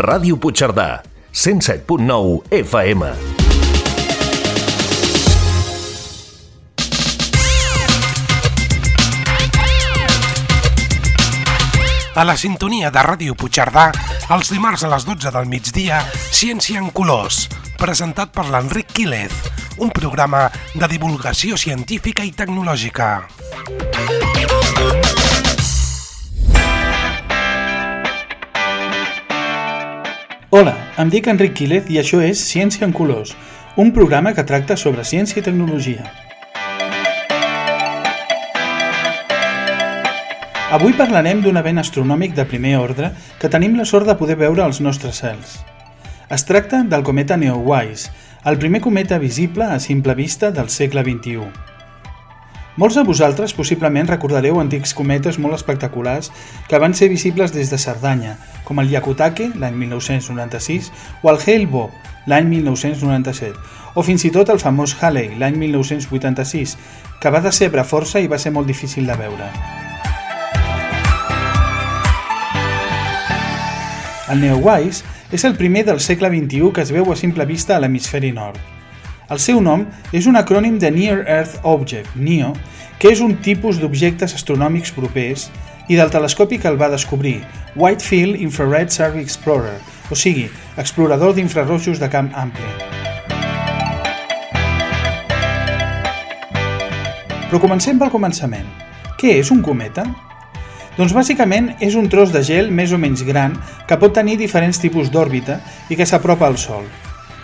Ràdio Puigcerdà, 107.9 FM. A la sintonia de Ràdio Puigcerdà, els dimarts a les 12 del migdia, Ciència en Colors, presentat per l'Enric Quílez, un programa de divulgació científica i tecnològica. Hola, em dic Enric Quílez i això és Ciència en Colors, un programa que tracta sobre ciència i tecnologia. Avui parlarem d'un event astronòmic de primer ordre que tenim la sort de poder veure als nostres cels. Es tracta del cometa Neowise, el primer cometa visible a simple vista del segle XXI. Molts de vosaltres possiblement recordareu antics cometes molt espectaculars que van ser visibles des de Cerdanya, com el Yakutake l'any 1996 o el Hale-Bopp l'any 1997, o fins i tot el famós Halley l'any 1986, que va decebre força i va ser molt difícil de veure. El Neowise és el primer del segle XXI que es veu a simple vista a l'hemisferi nord. El seu nom és un acrònim de Near Earth Object, NEO, que és un tipus d'objectes astronòmics propers, i del telescopi que el va descobrir, Whitefield Infrared Survey Explorer, o sigui, explorador d'infrarrojos de camp ampli. Però comencem pel començament. Què és un cometa? Doncs bàsicament és un tros de gel més o menys gran que pot tenir diferents tipus d'òrbita i que s'apropa al Sol.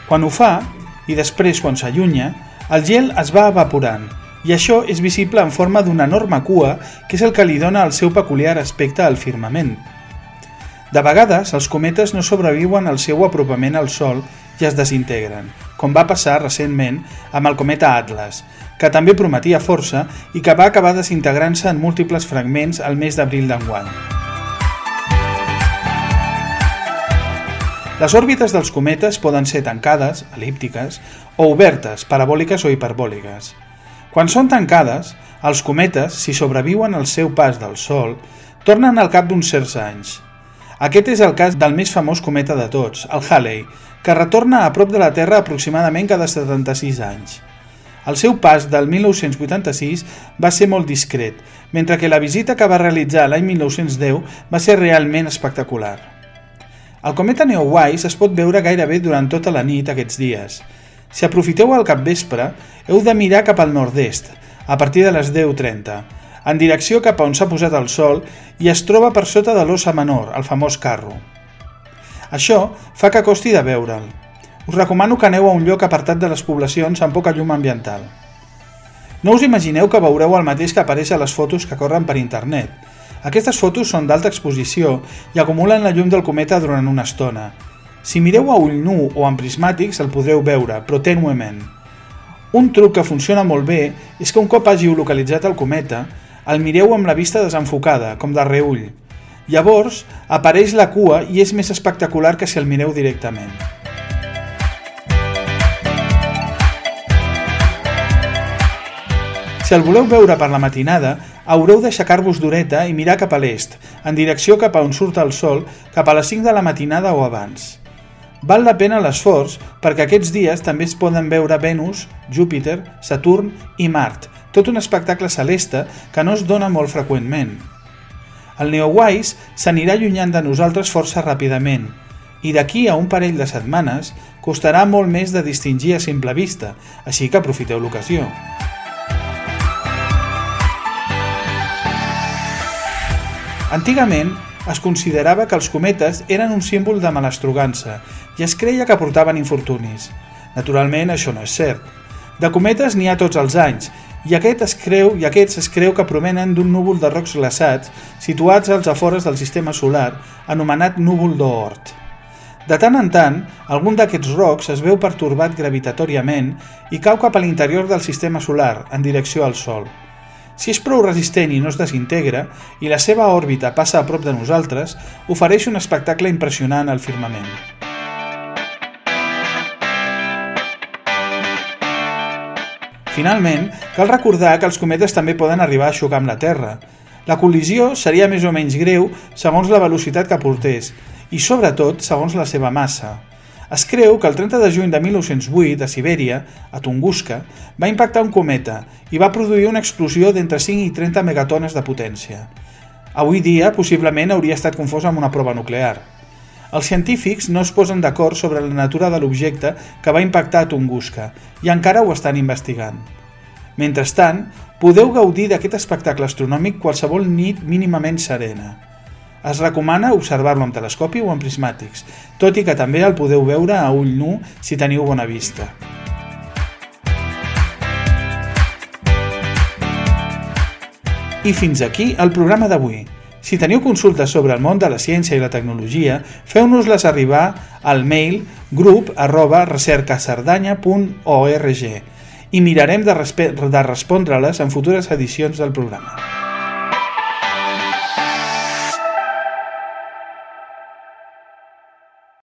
Quan ho fa, i després quan s'allunya, el gel es va evaporant i això és visible en forma d'una enorme cua que és el que li dona el seu peculiar aspecte al firmament. De vegades, els cometes no sobreviuen al seu apropament al Sol i es desintegren, com va passar recentment amb el cometa Atlas, que també prometia força i que va acabar desintegrant-se en múltiples fragments al mes d'abril d'enguany. Les òrbites dels cometes poden ser tancades, elíptiques, o obertes, parabòliques o hiperbòliques. Quan són tancades, els cometes, si sobreviuen al seu pas del Sol, tornen al cap d'uns certs anys. Aquest és el cas del més famós cometa de tots, el Halley, que retorna a prop de la Terra aproximadament cada 76 anys. El seu pas del 1986 va ser molt discret, mentre que la visita que va realitzar l'any 1910 va ser realment espectacular. El cometa Neowise es pot veure gairebé durant tota la nit aquests dies. Si aprofiteu al capvespre, heu de mirar cap al nord-est, a partir de les 10.30, en direcció cap a on s'ha posat el sol i es troba per sota de l'ossa menor, el famós carro. Això fa que costi de veure'l. Us recomano que aneu a un lloc apartat de les poblacions amb poca llum ambiental. No us imagineu que veureu el mateix que apareix a les fotos que corren per internet. Aquestes fotos són d'alta exposició i acumulen la llum del cometa durant una estona. Si mireu a ull nu o amb prismàtics el podreu veure, però tenuement. Un truc que funciona molt bé és que un cop hàgiu localitzat el cometa, el mireu amb la vista desenfocada, com de reull. Llavors, apareix la cua i és més espectacular que si el mireu directament. Si el voleu veure per la matinada, haureu d'aixecar-vos d'horeta i mirar cap a l'est, en direcció cap a on surt el sol, cap a les 5 de la matinada o abans. Val la pena l'esforç perquè aquests dies també es poden veure Venus, Júpiter, Saturn i Mart, tot un espectacle celeste que no es dona molt freqüentment. El Neowise s'anirà allunyant de nosaltres força ràpidament, i d'aquí a un parell de setmanes costarà molt més de distingir a simple vista, així que aprofiteu l'ocasió. Antigament, es considerava que els cometes eren un símbol de malastrugança i es creia que portaven infortunis. Naturalment, això no és cert. De cometes n'hi ha tots els anys, i aquest es creu i aquests es creu que provenen d'un núvol de rocs glaçats situats als afores del sistema solar, anomenat núvol d'Oort. De tant en tant, algun d'aquests rocs es veu pertorbat gravitatòriament i cau cap a l'interior del sistema solar, en direcció al Sol. Si és prou resistent i no es desintegra, i la seva òrbita passa a prop de nosaltres, ofereix un espectacle impressionant al firmament. Finalment, cal recordar que els cometes també poden arribar a xocar amb la Terra. La col·lisió seria més o menys greu segons la velocitat que portés, i sobretot segons la seva massa. Es creu que el 30 de juny de 1908, a Sibèria, a Tunguska, va impactar un cometa i va produir una explosió d'entre 5 i 30 megatones de potència. Avui dia, possiblement, hauria estat confós amb una prova nuclear. Els científics no es posen d'acord sobre la natura de l'objecte que va impactar a Tunguska i encara ho estan investigant. Mentrestant, podeu gaudir d'aquest espectacle astronòmic qualsevol nit mínimament serena. Es recomana observar-lo amb telescopi o amb prismàtics, tot i que també el podeu veure a ull nu si teniu bona vista. I fins aquí el programa d'avui. Si teniu consultes sobre el món de la ciència i la tecnologia, feu-nos-les arribar al mail grup arroba i mirarem de, de respondre-les en futures edicions del programa.